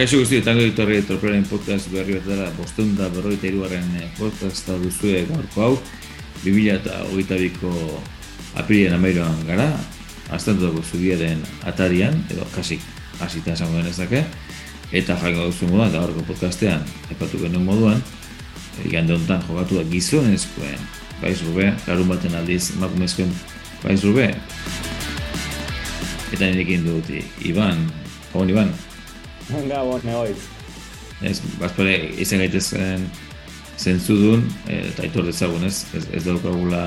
Kaixo guzti, etango ditorri tropelaren podcast berri bat dara, bostun da berroita iruaren eh, podcasta duzue gaurko hau, 2000 eta hogeita biko apirien gara, azten dugu zubiaren atarian, edo kasik hasita esango denezake, eta jango duzu moduan, eta horko podcastean, epatu genuen moduan, egin honetan jokatu da gizonezkoen, baiz rube, larun baten aldiz, emakumezkoen baiz rube, eta nirekin dut, Iban, Gabon, Iban. Gabon, neoiz. Ez, bazpare, izan gaitezen zentzu duen, eh, eta aitor dezagun ez, ez, ez daukagula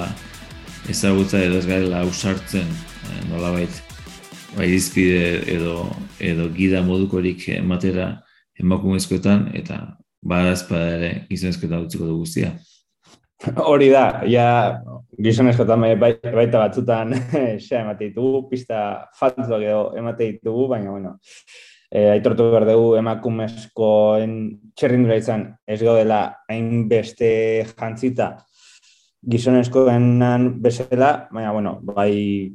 ezagutza edo ez garela ausartzen, e, nolabait, bai dizpide edo, edo gida modukorik ematera emakumezkoetan, eta badazpada ere gizonezkoetan utziko du guztia. Hori da, ja gizonezkoetan bai, baita batzutan xa emate ditugu, pista faltuak edo emate ditugu, baina bueno, e, aitortu behar dugu emakumezkoen txerrindura izan ez gaudela hainbeste jantzita gizonezkoenan bezala, baina, bueno, bai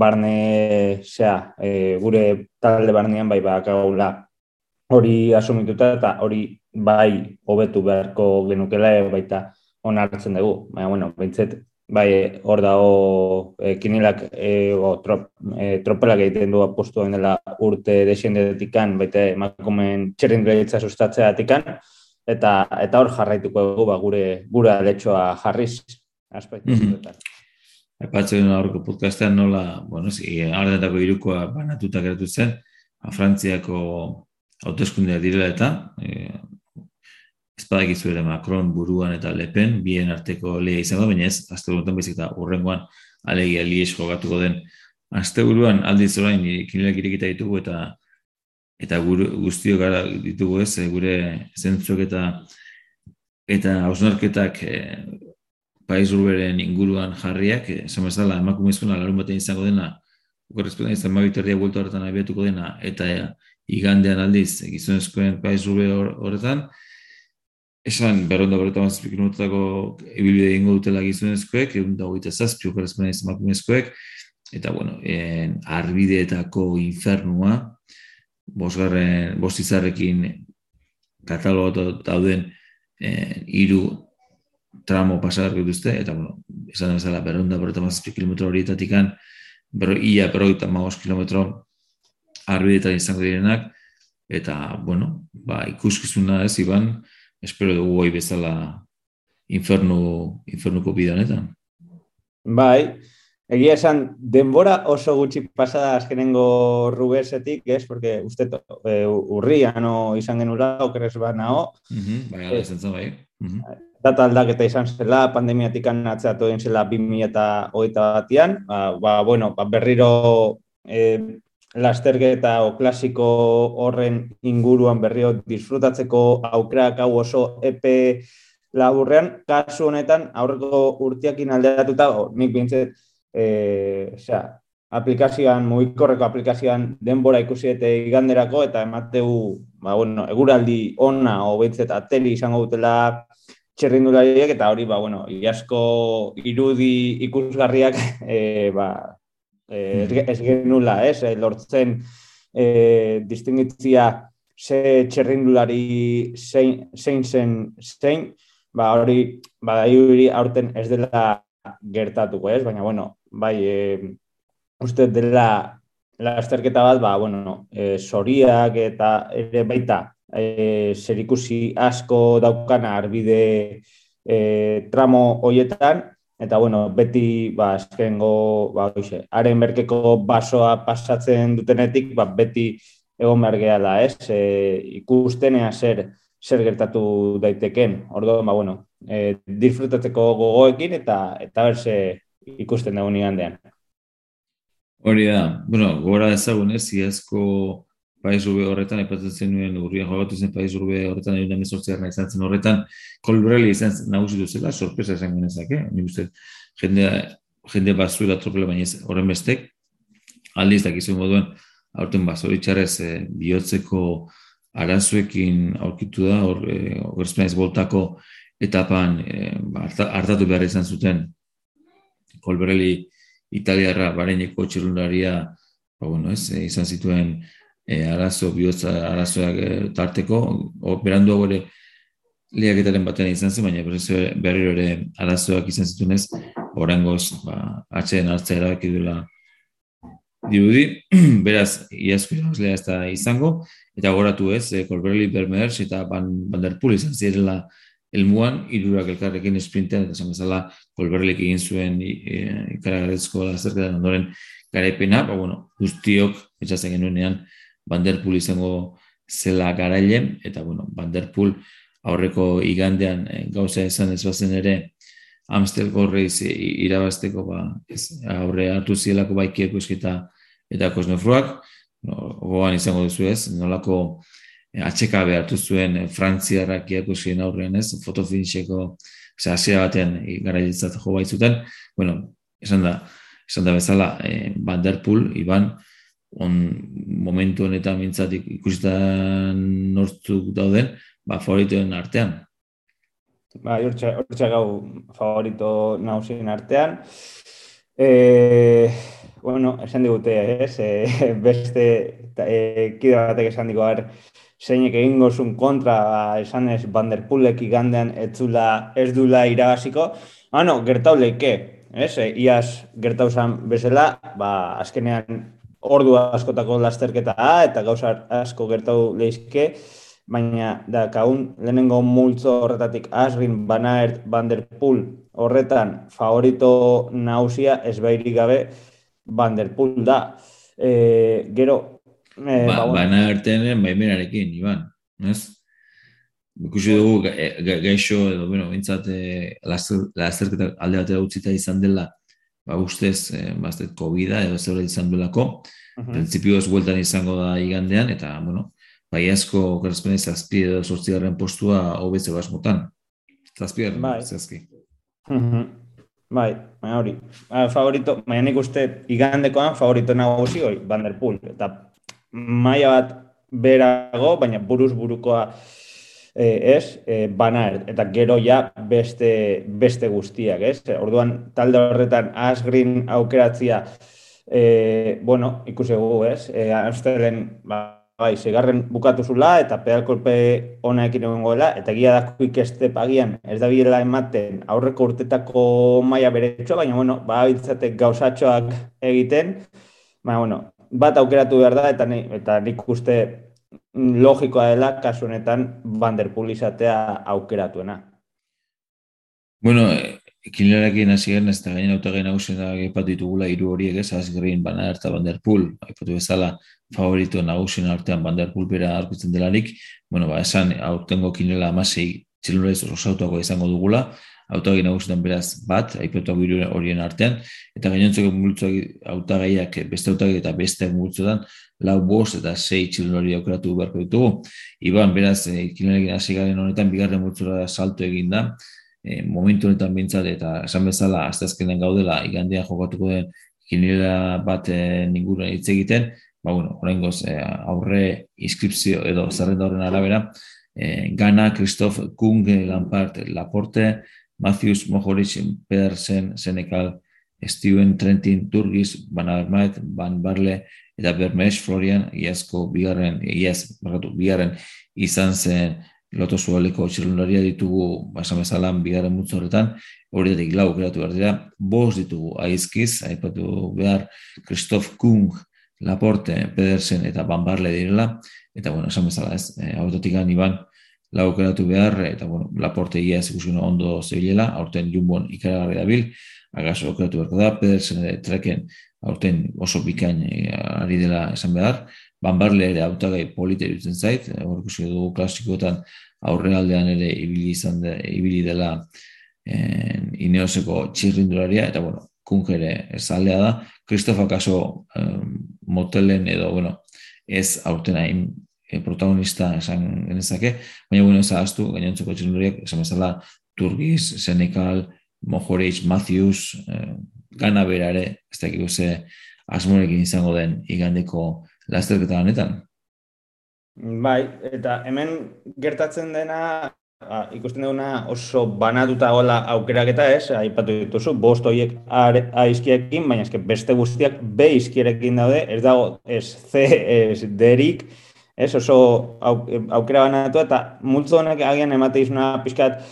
barne, zera, e, gure talde barnean bai bakagula hori asumituta eta hori bai hobetu beharko genukela baita onartzen dugu. Baina, bueno, bintzet, bai, hor dago e, kinilak e, o, trop, e, tropelak egiten du apostu dela urte desiendetikan, baita emakumen txerrin gaitza sustatzea eta eta hor jarraituko dugu ba, gure gure aletxoa jarriz aspektu mm -hmm. Epatzen aurko podcastean nola, bueno, ardetako irukoa banatuta geratu zen, Frantziako hauteskundea direla eta, e, ez ere Macron buruan eta Lepen, bien arteko lehia izan da, baina ez, azte buruan bezik eta urrengoan alegia lies jogatuko den. Azte buruan aldiz orain kinilak irekita ditugu eta eta guztio gara ditugu ez, gure zentzuk eta eta hausnarketak e, paiz urberen inguruan jarriak, esan bezala emakumezkoen larun batean izango dena, korresponda izan mabiterria bulto horretan abiatuko dena, eta igandean aldiz gizonezkoen paiz horretan, Esan, berronda berreta mazazpik minutako ebilbide ingo dutela gizunezkoek, egun da hogeita zazpi operazpena emakumezkoek, eta, bueno, en, arbideetako infernua, bosgarren, bostizarrekin katalogo dauden en, iru tramo pasar dituzte, eta, bueno, esan bezala, berronda berreta mazazpik kilometro horietatik an, berro, ia berroita magos kilometro arbideetan izango direnak, eta, bueno, ba, ikuskizuna ez, iban, espero dugu goi bezala infernu, infernuko bidanetan. Bai, egia esan, denbora oso gutxi pasada azkenengo rubesetik, ez? Porque uste e, urria no izan genula, okeres ba nao. Uh -huh, bai, ala, bai. Uh -huh. Data aldaketa izan zela, pandemiatik atzatu egin zela 2000 eta hogeita batian. Ba, ba, bueno, ba, berriro e, lasterketa o klasiko horren inguruan berrio disfrutatzeko aukerak hau oso epe laburrean, kasu honetan aurreko urtiakin alderatuta, o, nik bintzet, e, xa, aplikazioan, mugikorreko aplikazioan denbora ikusi eta iganderako, eta emateu, ba, bueno, eguraldi ona, o bintzet, ateli izango dutela txerrindulariek, eta hori, ba, bueno, iasko irudi ikusgarriak, e, ba, eh, ez genula, ez, eh, lortzen eh, distingitzia ze txerrindulari zein, zein zen zein, ba hori, ba hori aurten ez dela gertatuko, ez, baina, bueno, bai, eh, uste dela lasterketa bat, ba, bueno, eh, soriak eta ere baita eh, zerikusi asko daukana arbide eh, tramo hoietan, Eta, bueno, beti, ba, eskengo, ba, oixe, haren berkeko basoa pasatzen dutenetik, ba, beti egon behar da, ez? E, ikustenea zer, zer gertatu daiteken. Ordo, ba, bueno, e, disfrutatzeko gogoekin eta eta berse ikusten dago nigandean. Hori da, bueno, gora ezagun ez, iazko Paiz Rube horretan, epatzen zenuen urrian jogatu zen Paiz Rube horretan, egin da mezortzearen izan zen horretan, kolbreli izan nagusitu zela, sorpresa esan genezak, eh? Ni uste, jende, jende bazuela tropela baina horren bestek, aldiz dakizu moduen, aurten bazoritxarrez e, bihotzeko arazuekin aurkitu da, hor, e, boltako etapan e, hartatu behar izan zuten kolbreli italiarra bareneko txirundaria, ba, bueno, ez, izan zituen e, arazo, bihotza arazoak e, tarteko, o, berandu hau ere liaketaren batean izan zen, baina berriro ere arazoak izan zitunez, horrengoz, ba, atxeen hartzea erabaki duela dirudi, beraz, iazko irabazlea ez da izango, eta goratu ez, e, Colbrelli, Bermers eta Van, Van Der Poel izan zirela elmuan, irurak elkarrekin esprintean, eta esan bezala Colbrellik egin zuen e, ikaragarezko lazerketan ondoren garaipena, ba, bueno, guztiok, etxazen genuenean, Van Der Poel izango zela garaile, eta, bueno, Van Der Poel aurreko igandean e, gauza esan ez bazen ere, Amstel gorreiz irabazteko ba, ez, aurre hartu zielako baikieko eskita eta kosnefruak, no, izango duzu ez, nolako e, atxeka behartu zuen e, frantziarrak iakusien aurrean ez, fotofinxeko, ose, asia batean gara jo baitzuten, bueno, esan da, esan da bezala, e, Van Der Poel, Iban, on momentu honetan mintzatik ikusitan nortzuk dauden, ba, favoritoen artean. Ba, hortxe gau favorito nausien artean. E, bueno, esan digute, ez? E, beste e, kide batek esan digo, er, zeinek egingo zuen kontra, ba, esan ez, Vanderpulek igandean etzula ez dula irabaziko. Ah, no, gertau leike, ez? E, iaz gertau zan bezala, ba, azkenean ordu askotako lasterketa eta gauza asko gertau leizke baina da kaun lehenengo multzo horretatik Asrin Banaert Van der Poel horretan favorito nausia ezbairik gabe Van der Poel da. E, gero e, ba, ba, Banaerten baimenarekin, Iban, ez? Ikusi dugu gaixo edo, bueno, bintzat, e, lazerketa alde batera utzita izan dela, ba, ustez, e, baztet, COVID-a edo zer izan duelako, uh -huh. prinsipioz bueltan izango da igandean, eta, bueno, baiazko okerazpenez zazpi edo sortzigarren postua hobetze basmotan. Zazpi bai. zazki. Mhm. bai, baina hori. Ba, favorito, baina nik uste igandekoan favorito nagusi hori, Van der Poel. Eta maia bat berago, baina buruz burukoa eh, ez, eh, bana, eta gero ja beste, beste guztiak, ez? Orduan, talde horretan Asgreen aukeratzia, eh, bueno, ikusi gu, ez? Eh, Amstelen, ba, bai, segarren bukatu zula eta pedalkolpe ona ekin egon goela, eta gila da quick step agian ez da bilela ematen aurreko urtetako maia bere baina bueno, ba, bitzatek gauzatxoak egiten, baina bueno, bat aukeratu behar da, eta, ni, eta nik uste logikoa dela kasu honetan Vanderpool izatea aukeratuena. Bueno, Ekinerarekin hasi garen, ez da gainen autagai nagusen da gepatu ditugula hiru horiek ez, Asgreen, Van Aert eta Van Der Poel, aipatu bezala favorito nagusen artean Van Der Poel bera arkutzen delarik, bueno, ba, esan aurtengo kinela amasei txilurez osautuako izango dugula, autagai nagusetan beraz bat, aipatu hiru horien artean, eta gainontzeko multzoak autagaiak beste autagai eta beste multzotan, lau bost eta sei txilurori aukeratu beharko ditugu. Iban, beraz, e, hasi garen honetan, bigarren multzora salto egin da, e, momentu honetan bintzat eta esan bezala aztezkenen gaudela igandean jokatuko den kinera bat e, ninguren hitz egiten, ba, bueno, horrengoz e, aurre inskripzio edo zerrenda horren arabera, e, Gana, Christoph Kung, Lampart, Laporte, Matthews, Mohoric, Pedersen, Senekal, Steven, Trentin, Turgis, Van Armaet, Van Barle, eta Bermesh, Florian, iazko bigarren, iaz, bigarren izan zen loto zualeko txirrundaria ditugu basan bezalan bigarren mutzu horretan, horietatik lau geratu behar dira, bos ditugu aizkiz, aipatu behar Christoph Kung, Laporte, Pedersen eta Bambarle direla, eta bueno, esan bezala ez, e, autotik iban, lau geratu behar, eta bueno, Laporte ia ez ikuskeno ondo zebilela, aurten jumbon ikaragarri dabil, agaso geratu behar da, Pedersen ere treken aurten oso bikain e, ari dela esan behar, Bambarle ere autagai polite dutzen zait, hor ikusi dugu klasikoetan aurrealdean ere ibili izan de, ibili dela en, ineoseko txirrindularia, eta bueno, kunk ere ez aldea da. Kristofa kaso motelen edo, bueno, ez aurten hain e, protagonista esan genezake, baina bueno, ez ahaztu, gainontzeko txirrindulariak, esan bezala, Turgiz, Senekal, Mohoreitz, Matthews, eh, gana berare, ez dakik ze asmorekin izango den igandeko lasterketa honetan. Bai, eta hemen gertatzen dena ba, ikusten duguna oso banatuta gola aukeraketa ez, aipatu dituzu, bost horiek A izkiekin, baina eske beste guztiak B izkierekin daude, ez dago ez C, ez derik, ez oso aukera banatu eta multzo honek agian emate izuna pixkat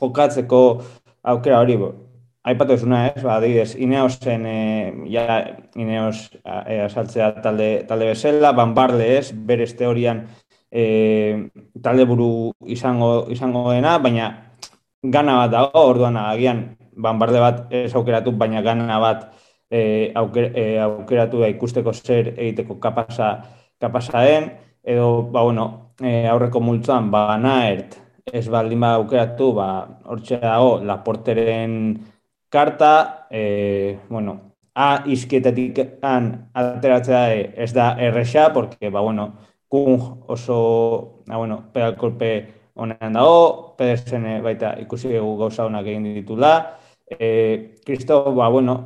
jokatzeko aukera hori, aipatu ezuna ez, ba, adibidez, Ineosen, e, ja, Ineos e, asaltzea talde, talde bezala, Banbarle ez, bere teorian e, talde buru izango, izango dena, baina gana bat dago, orduan agian banbarde bat ez aukeratu, baina gana bat e, aukeratu da ikusteko zer egiteko kapasa, kapasa den, edo, ba, bueno, e, aurreko multzuan, ba, naert, ez baldin ba aukeratu, ba, hortxe dago, laporteren karta, e, bueno, A izkietatik an ateratzea ez da erresa, porque, ba, bueno, Kung oso, na, ah, bueno, pedal kolpe honean dago, Pedersen baita ikusi dugu gauza honak egin ditula. E, Kristo, ba, bueno,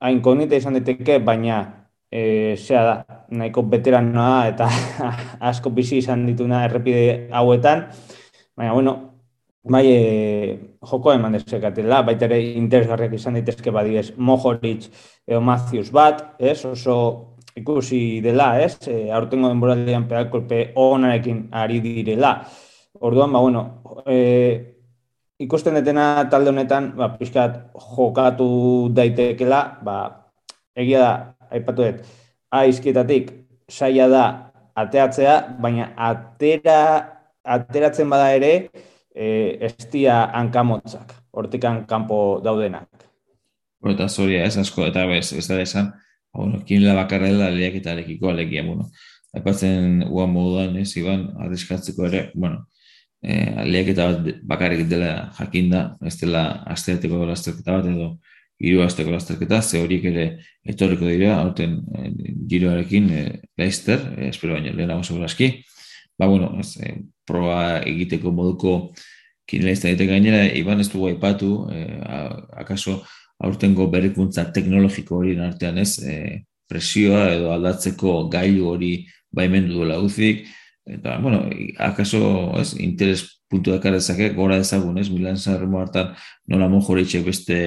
hain konita izan diteke, baina e, zea da, nahiko veteranoa eta asko bizi izan dituna errepide hauetan. Baina, bueno, bai, e, joko eman dezekatela, baita ere interesgarriak izan ditezke badiez Mohoric edo Matthews bat, ez, oso ikusi dela, ez? E, aurtengo denboraldean pedalkolpe onarekin ari direla. Orduan, ba, bueno, e, ikusten detena talde honetan, ba, pixkat jokatu daitekela, ba, egia da, aipatu dut, aizkietatik saia da ateatzea, baina atera, ateratzen bada ere, e, estia hankamotzak, hortikan kanpo daudenak. Eta zoria ez asko, eta bez, ez da esan, bueno, kinela bakarra dela lehiak eta alekiko alekia, bueno, aipatzen uan moduan, ez, iban, arriskatzeko ere, bueno, eh, lehiak eta bat bakarrik dela jakinda, ez dela asteateko lasterketa bat edo hiru asteko lasterketa, ze horiek ere etorriko dira, hauten eh, giroarekin eh, Leicester, eh, espero baino lehenago seguraski, ba, bueno, ez, eh, proba egiteko moduko kinela izan gainera, iban ez dugu aipatu, eh, akaso, aurtengo berrikuntza teknologiko hori artean ez, e, presioa edo aldatzeko gailu hori baimendu duela uzik, eta, bueno, akaso, ez, interes puntu dakar ezake, gora ezagun, ez, Milan Sanremo hartan nola mojoritxek beste,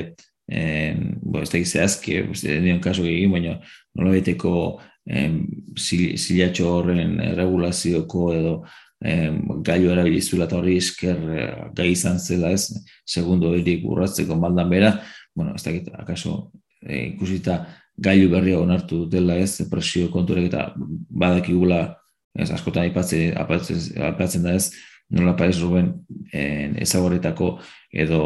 en, bo, ez da gizehazki, beste nion kaso egin, baina nola baiteko zilatxo horren regulazioko edo em, gailu erabilizula eta hori esker eh, gai izan zela ez, segundo hori urratzeko maldan bera, bueno, ez dakit, akaso, e, ikusita gailu berria onartu dela ez, presio konturek eta badakigula, ez, askotan aipatzen, aipatzen da ez, nola Paris Ruben en, ezagoretako edo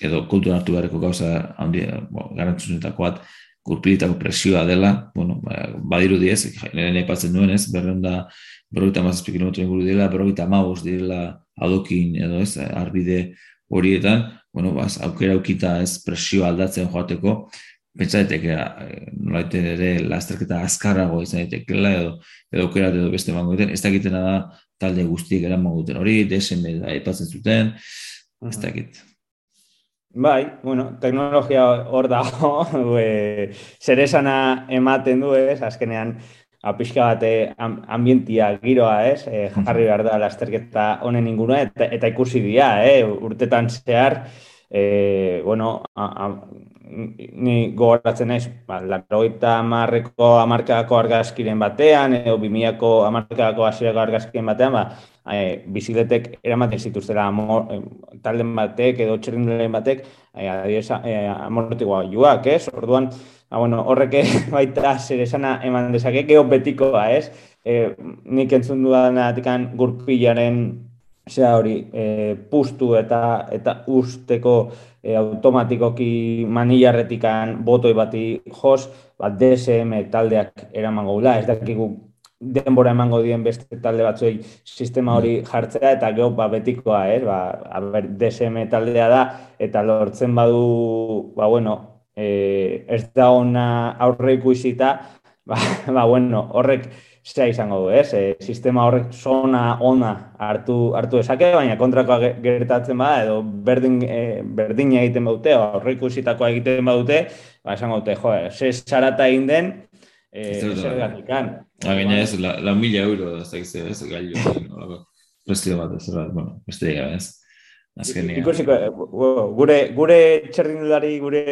edo kultu hartu beharreko gauza handi, bo, garantzunetako bat, gurpilitako presioa dela, bueno, ba, badiru diez, nire aipatzen duen ez, berreunda, berroita mazazpi kilometro inguru dela, berroita maus dela adokin edo ez, arbide horietan, bueno, bas, aukera aukita ez presio aldatzen joateko, pentsa daiteke eh, nolaite ere lasterketa azkarrago izan daitekela edo edo aukera edo beste mango duten, ez dakitena da talde guztiek eraman duten hori, DSM da aipatzen zuten, ez dakit. Bai, bueno, teknologia hor dago, zer esana ematen du ez, azkenean, apixka bat ambientia giroa, ez? E, jarri behar da lasterketa honen inguna eta, eta ikusi dira, eh? urtetan zehar, e, bueno, a, a, ni gogoratzen naiz, ba, laroita marreko amarkako argazkiren batean, edo bimiako amarkako asirako argazkiren batean, ba, e, biziletek eramaten zituztera amor, e, talden batek edo txerrindulen batek, e, e, amortikoa joak, ez? Orduan, ba, bueno, horreke baita zer esana eman dezake, geho betikoa, ez? E, nik entzun dudan atikan gurpilaren zea hori e, pustu eta eta usteko e, automatikoki manilarretikan botoi bati jos, bat DSM taldeak eramango gula, ez dakigu denbora emango dien beste talde batzuei sistema hori jartzea eta geho ba, betikoa, eh? ba, ber, DSM taldea da eta lortzen badu, ba, bueno, e, ez da ona aurre ikusita, ba, ba, bueno, horrek zea izango du, ez? E, sistema horrek zona ona hartu, hartu esake, baina kontrakoa gertatzen bada, edo berdin, e, berdin egiten baute, horre ikusitakoa egiten badute, ba, esango dute, jo, ze zarata egin den, e. Ha, gaina ez, la, mila euro, ez da ez, gailu, prestio bat, ez, bueno, beste ez. azkenean. Ikusiko, eh, gure, gure txerrindulari, gure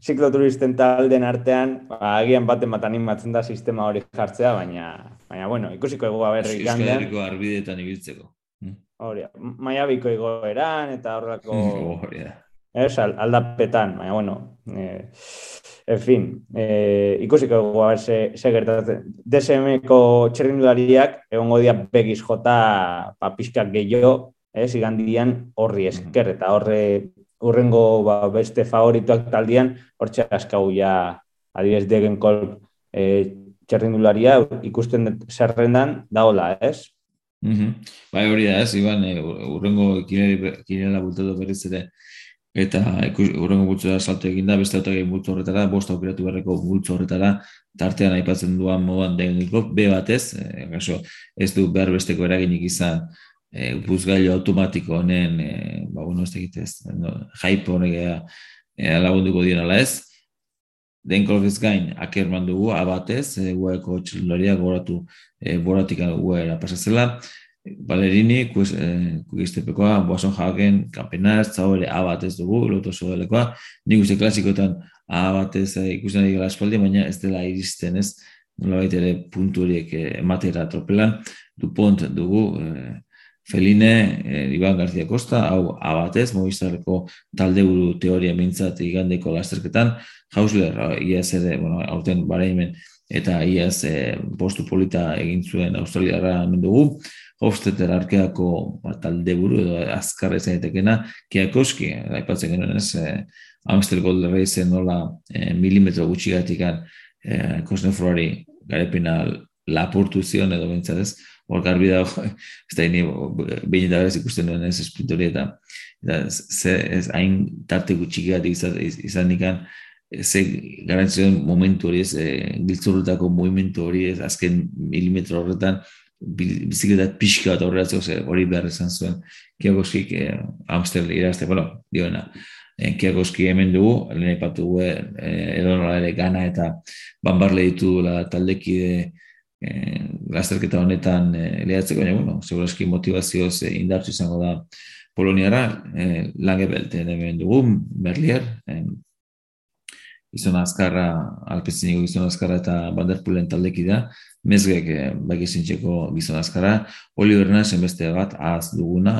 zikloturisten talden artean, ba, agian baten bat animatzen da sistema hori jartzea, baina, baina bueno, ikusiko egoa berri gandean. Euskal Herriko arbidetan ibiltzeko. Hm. Hori, maiabiko egoeran, eta horrelako... Hori, Ez, aldapetan, baina, bueno, eh, en fin, eh, ikusiko egu, a se, se gertatzen. DSM-ko txerrindulariak, egongo dia begiz jota papiskak gehiago, ez, igandian horri esker, eta horre urrengo ba, beste favorituak taldian, hortxe askau ja, adibes degen kol eh, txerrindularia ikusten zerrendan daola, ez? Mm -hmm. Bai hori da ez, Iban, e, urrengo kinela bultatu berriz ere, eta urrengo bultzu da salto egin da, beste autak egin bultzu horretara, bost aukeratu berreko bultzu horretara, tartean aipatzen duan moduan deniko, B batez, e, ez du behar besteko eraginik izan, e, buzgailu automatiko honen, e, ba, bueno, ez egitez, no, jaipo honek e, lagunduko dira ez, den kolbez gain, aker dugu, abatez, e, guaeko txiloria goratu e, boratik guera pasazela, Balerini, kues, e, kuistepekoa, boason jaken, kampenaz, zaure abatez dugu, loto zoelekoa, nik uste klasikotan abatez e, ikusten dira espaldi, baina ez dela iristen ez, nola ere puntu horiek e, ematera tropelan, dupont dugu, e, Feline, eh, Iban García Costa, hau abatez, Movistarreko talde buru teoria mintzat igandeko lasterketan, Hausler, iaz ere, bueno, aurten bareimen, eta iaz eh, postu polita egin zuen Australiara mendugu, Hofstetter arkeako ba, talde buru edo azkar ez zaitekena, Kiakoski, aipatzen genuen ez, eh, Amstel Gold Race nola eh, milimetro gutxigatikan eh, Kosnefroari garepina lapurtu zion edo bintzat hor garbi da, ez da hini, behin eta beraz ikusten duen ez esprintori eta, eta ze, ez hain tarte gutxik bat izan, izan ikan, ze garantzioen momentu hori ez, e, giltzurretako movimentu hori ez, azken milimetro horretan, bizikletat pixka bat horretzeko ze hori behar izan zuen, kiagoskik e, Amstel irazte, bueno, dioena, e, kiagoski hemen dugu, lehen epatu gu, e, ere gana eta banbarle ditu la taldekide, eh, lasterketa honetan eh, lehatzeko, baina, bueno, segurazki motivazioz eh, indartu izango da Poloniara, eh, lange belte hemen dugu, Merlier, eh, izan azkarra, alpeziniko gizon azkarra eta banderpulen taldeki da, mezgek eh, baki zintxeko gizon azkarra, Oliver Nasen beste bat, ahaz duguna,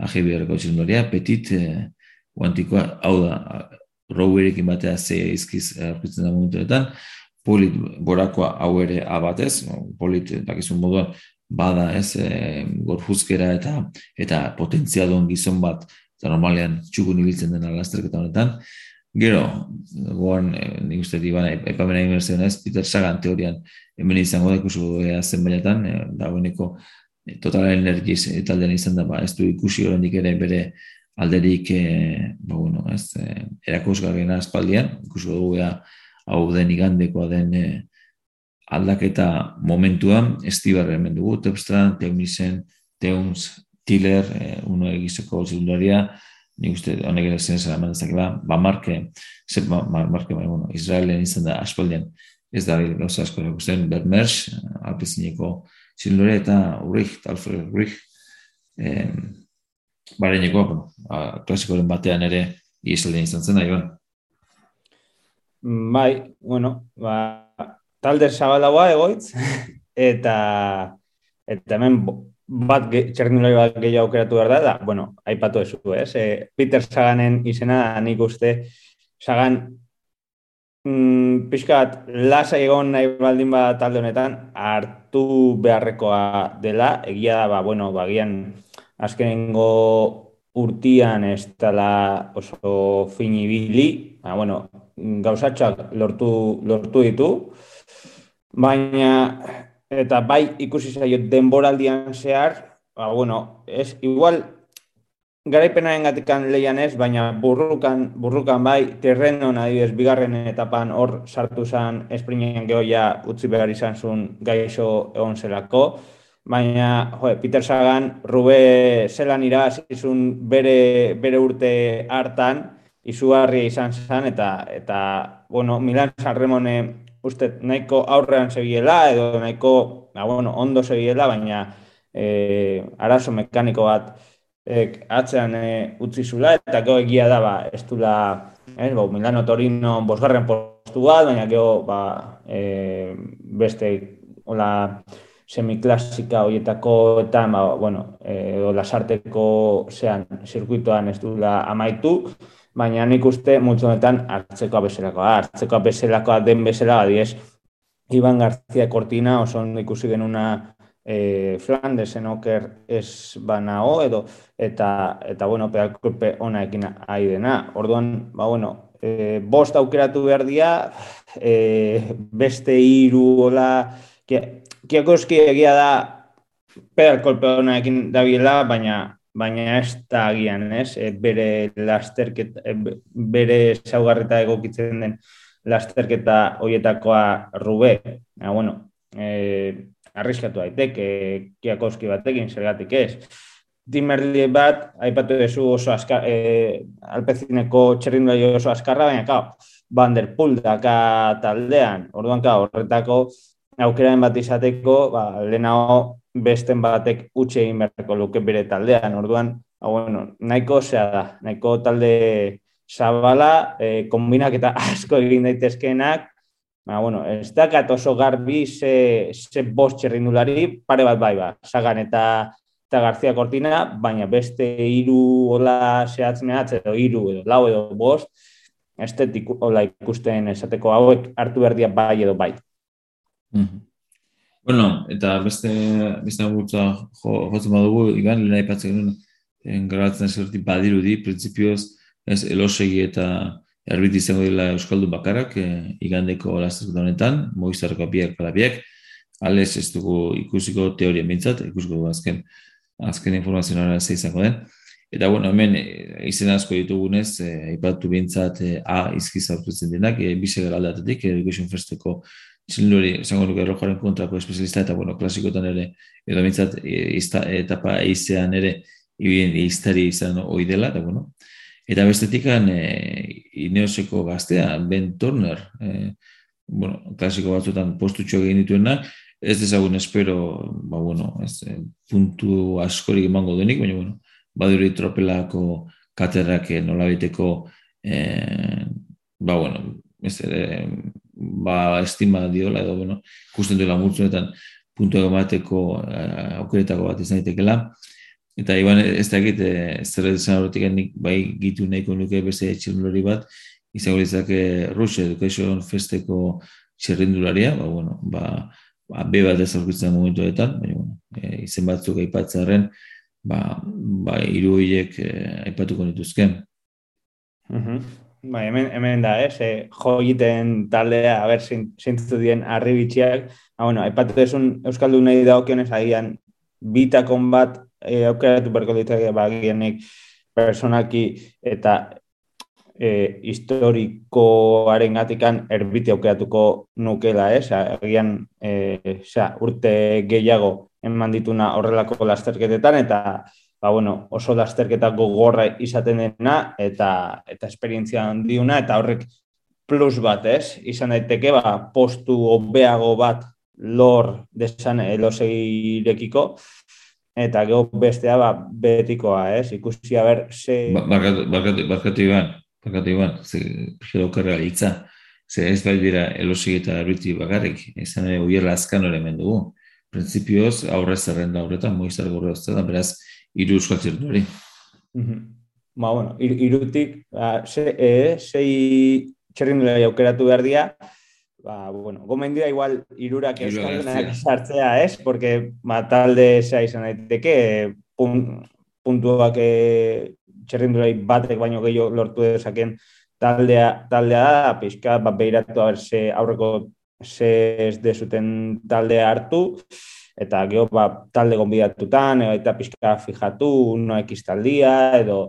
ahibierreko txilundoria, petit, eh, guantikoa, hau da, Rowerekin batea zeia izkiz aurkitzen da momentuetan, polit borakoa hau ere abatez, polit dakizun moduan bada ez e, gorfuzkera eta eta potentzialon gizon bat. Eta normalean txukun ibiltzen dena lasterketa honetan. Gero, goan, e, nik uste di bana, epamen egin ez, Peter Sagan teorian hemen izango da ikusu ea zen baiatan, e, da beneko e, total energiz taldean izan da, ba, ez du ikusi horrendik ere bere alderik, e, ba, bueno, ez, e, erakusgarriena espaldian, ikusi ea, hau den igandekoa den e, aldaketa momentuan, estibarra hemen dugu, Tepstra, Teunisen, Teuns, Tiller, e, uno egizeko segundaria, nik uste honek ere zen zara mandazak, ba, marke, zer ba, marke, ba, bueno, Israelen izan da aspaldian, ez da gauza asko erakusten, Bermersh, alpezineko segundaria, eta Urrich, Alfred Urrich, e, bareneko, bueno, klasikoren batean ere, Israelen izan zen, da, Bai, bueno, ba, talde zabalagoa egoitz, eta, eta hemen bat txerniloi bat gehiago aukeratu behar da, da, bueno, aipatu ezu, ez? E, Peter Saganen izena, nik uste, Sagan, mm, pixkat, lasa egon nahi baldin bat talde honetan, hartu beharrekoa dela, egia da, ba, bueno, bagian, azkenengo urtian ez dela oso finibili, ba, bueno, gauzatxak lortu, lortu ditu, baina eta bai ikusi zaio denboraldian zehar, ba, bueno, ez, igual garaipenaren gatikan leian ez, baina burrukan, burrukan bai, terrenon adibidez, bigarren etapan hor sartu zen esprinen gehoia utzi behar izan zuen gaixo egon zelako, baina jo, Peter Sagan, Rube zelan irazizun bere, bere urte hartan, izugarria izan zen, eta, eta bueno, Milan Sanremone uste nahiko aurrean zebiela, edo nahiko, ba, bueno, ondo zebiela, baina e, arazo mekaniko bat ek, atzean e, utzi zula, eta gero egia da, ba, ez dula, ez, ba, Milano Torino bosgarren postu bat, baina gero, ba, e, beste, hola, semiklasika horietako eta, ba, bueno, e, lasarteko zean, zirkuitoan ez dula amaitu, baina nik uste multzo honetan hartzeko bezalakoa, hartzeko bezalakoa den bezala, adiez, Iban García Cortina oso ikusi genuna e, Flandesen oker ez banao edo eta eta bueno pealkolpe ona ekin ai dena. Orduan, ba bueno, e, bost aukeratu behar dira, e, beste hiru hola kiakoski egia da pealkolpe ona ekin dabiela, baina baina ez da agian, ez? E, bere lasterket e, bere saugarreta egokitzen den lasterketa hoietakoa rube. Ja, bueno, eh, arriskatu daiteke kiakoski batekin zergatik ez. Timerli bat, aipatu duzu oso aska, eh, alpezineko txerrindulari oso askarra, baina kao, Van der daka taldean, orduan kao, horretako aukeraren bat izateko, ba, lehenago besten batek utxe egin beharko luke bere taldean, orduan, ba, bueno, nahiko zea da, nahiko talde zabala, e, kombinak eta asko egin daitezkeenak, Ba, bueno, ez dakat oso garbi ze, ze bost txerrindulari, pare bat bai ba, Sagan eta, eta García Cortina, baina beste hiru hola zehatz mehatz edo hiru edo lau edo bost, estetik hola ikusten esateko hauek hartu berdia bai edo bai. Mm Bueno, eta beste beste gutza jo, jotzen badugu, igan, lehena ipatzen genuen, garatzen zerti badirudi, prinsipioz, ez elosegi eta erbit izango dela Euskaldu bakarrak e, igandeko lasterketa honetan, moizarko biak palabiak, ales ez dugu ikusiko teoria mintzat, ikusiko dugu azken, azken informazioa ze izango den. Eta bueno, hemen e, izen asko ditugunez, e, aipatu bintzat e, A izkiz aurtutzen denak, e, bise gara aldatetik, Education Festeko txilinduri, esango nuke errojaren kontrako espezialista, eta bueno, klasikotan ere, edo bintzat, e, etapa eizean ere, ibien eiztari izan hoi dela, eta bueno, Eta bestetik, e, Ineoseko gaztea, Ben Turner, e, bueno, klasiko batzutan postutxo egin dituena, ez dezagun espero, ba, bueno, ez, e, puntu askorik emango denik, baina, bueno, baduri tropelako katerrak nola biteko, e, ba, bueno, ez, e, ba, estima diola, edo, bueno, ikusten duela murtzunetan puntu emateko e, aukeretako bat izan daitekela, Eta iban ez da egite zer esan horretik nik bai gitu nahiko nuke beste txirrindulari bat, izango litzake Rush Education Festeko txirrindularia, ba, bueno, ba, ba, be bat ez aurkitzen momentuetan, baina, bueno, e, izen batzuk aipatzearen, ba, ba, iru hilek e, aipatuko nituzke. Mm Bai, hemen, hemen da, ez, eh? jo taldea, a ber, zintzu dien arribitxiak, ah, bueno, aipatu desun Euskaldu nahi da okionez, agian, bitakon bat e, aukeratu berko ditzake bagienik personaki eta e, historikoaren gatikan erbiti aukeratuko nukela, ez? Agian e, xa, urte gehiago eman dituna horrelako lasterketetan eta ba, bueno, oso lasterketa gogorra izaten dena eta eta esperientzia handiuna eta horrek plus bat, ez? Izan daiteke, ba, postu obeago bat lor desan elosegirekiko, eta gero bestea ba, betikoa, ez? Ikusi ber ze... Ba, barkatu iban, barkatu iban, ze ez bai dira elosik eta erbiti bakarrik, izan ere uierla azkan hori dugu. Printzipioz, aurre zerrenda horretan, moizar gorre da, beraz, iru euskal hori. Ba, bueno, ir, irutik, ba, ze, e, sei txerrindulea aukeratu behar dira, ba, bueno, gomendia igual irurak euskaldunak sartzea, ez? Porque ba, talde zea izan daiteke, pun, puntuak e, txerrindurai batek baino gehiago lortu dezaken taldea, taldea da, pixka, ba, behiratu haber ze aurreko ze ez dezuten taldea hartu, eta geho, ba, talde gonbidatutan, eta pixka fijatu, noek iztaldia, edo,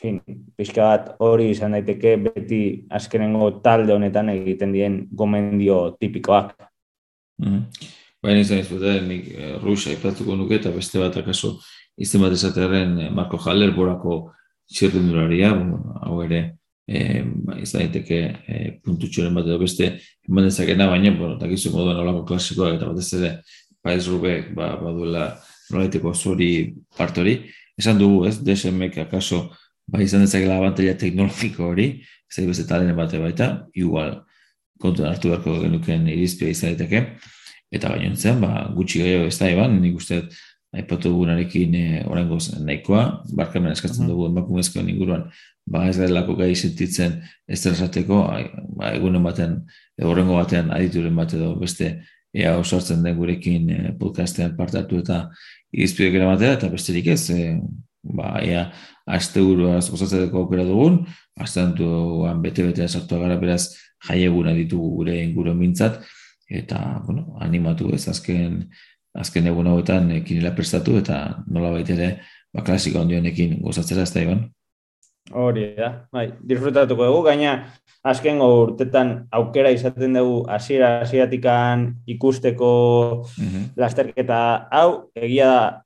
fin, pixka bat hori izan daiteke beti azkenengo talde honetan egiten dien gomendio tipikoak. Mm -hmm. Baina izan izan nik eh, Rusia ipatuko nuke eta beste bat akaso izan bat esatearen eh, Marko Jaller borako txirrendularia, bueno, hau ere eh, izan daiteke eh, puntutxoren bat edo beste eman dezakena, baina, bueno, takizu moduan olako klasikoa eta batez ere Paiz Rubek ba, baduela nolaiteko zori partori, esan dugu, ez, DSM-ek akaso, ba, izan dezakela abantaila teknologiko hori, ez beste talene bate baita, igual, kontu hartu beharko genuken irizpia izan daiteke, eta gainontzen, ba, gutxi gehiago ez da, eban, nik uste, aipatu dugunarekin e, oraingoz nahikoa, barkamen eskatzen mhm. dugu emakumezkoen inguruan, ba ez lako gai sentitzen ez esateko, ba, egunen baten, horrengo batean adituren bat edo beste ea osortzen den gurekin e, podcastean parte hartu eta izpidek eramatea, eta besterik ez, e, ba, ea aste guruaz osatzeko aukera dugun, aste bete-betea sartu gara beraz jaieguna ditugu gure inguru mintzat, eta, bueno, animatu ez, azken azken egun hauetan ekinela prestatu eta nola baita ere ba, klasiko ondionekin gozatzera ez da iban. Hori da, bai, disfrutatuko dugu, gaina azken urtetan aukera izaten dugu hasiera hasiatikan ikusteko mm lasterketa hau, egia da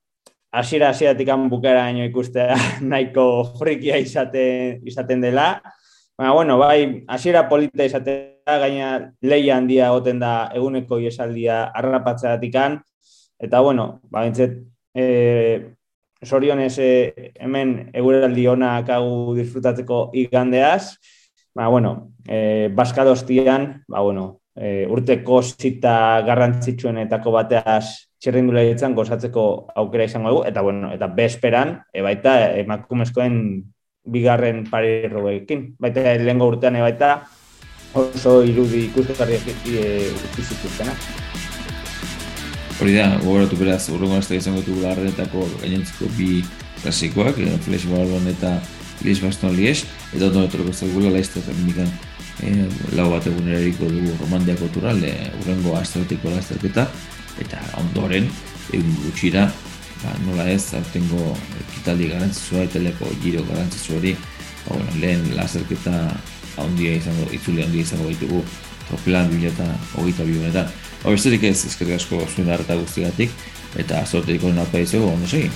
hasiera hasiatikan bukera ikustea nahiko frikia izaten, izaten dela, Baina, bueno, bai, hasiera polita izatea, gaina leia handia goten da eguneko iesaldia arrapatzeatikan, Eta, bueno, ba, bintzet, e, eh, sorionez e, hemen eguraldi honak hau disfrutatzeko igandeaz, ba, bueno, e, baskadostian, ba, bueno, e, urteko zita garrantzitsuenetako bateaz txerrindula ditzen gozatzeko aukera izango dugu, eta, bueno, eta bezperan, e, baita, emakumezkoen bigarren parirroekin, baita, lehenko urtean, e, baita, oso irudi ikustetarriak e, Hori da, gogoratu beraz, urrungo azte izango dugu larrenetako gainentziko bi klasikoak, e, Flash Ballon eta Lies Baston Lies, eta ondo etorko zegula laizte mindikan e, lau bat egunera eriko dugu romandiako tural, e, urrengo astratiko laizterketa, eta ondoren, egun gutxira, ba, nola ez, aurtengo kitaldi garantzizua eta leko giro garantzizua hori, ba, bueno, lehen laizterketa handia izango, itzule handia izango baitugu, Troplan bila eta hogeita bi honetan. Hau besterik ez, ezkerrik asko zuen harta guztigatik, eta zorteiko napa izego, ondo segin.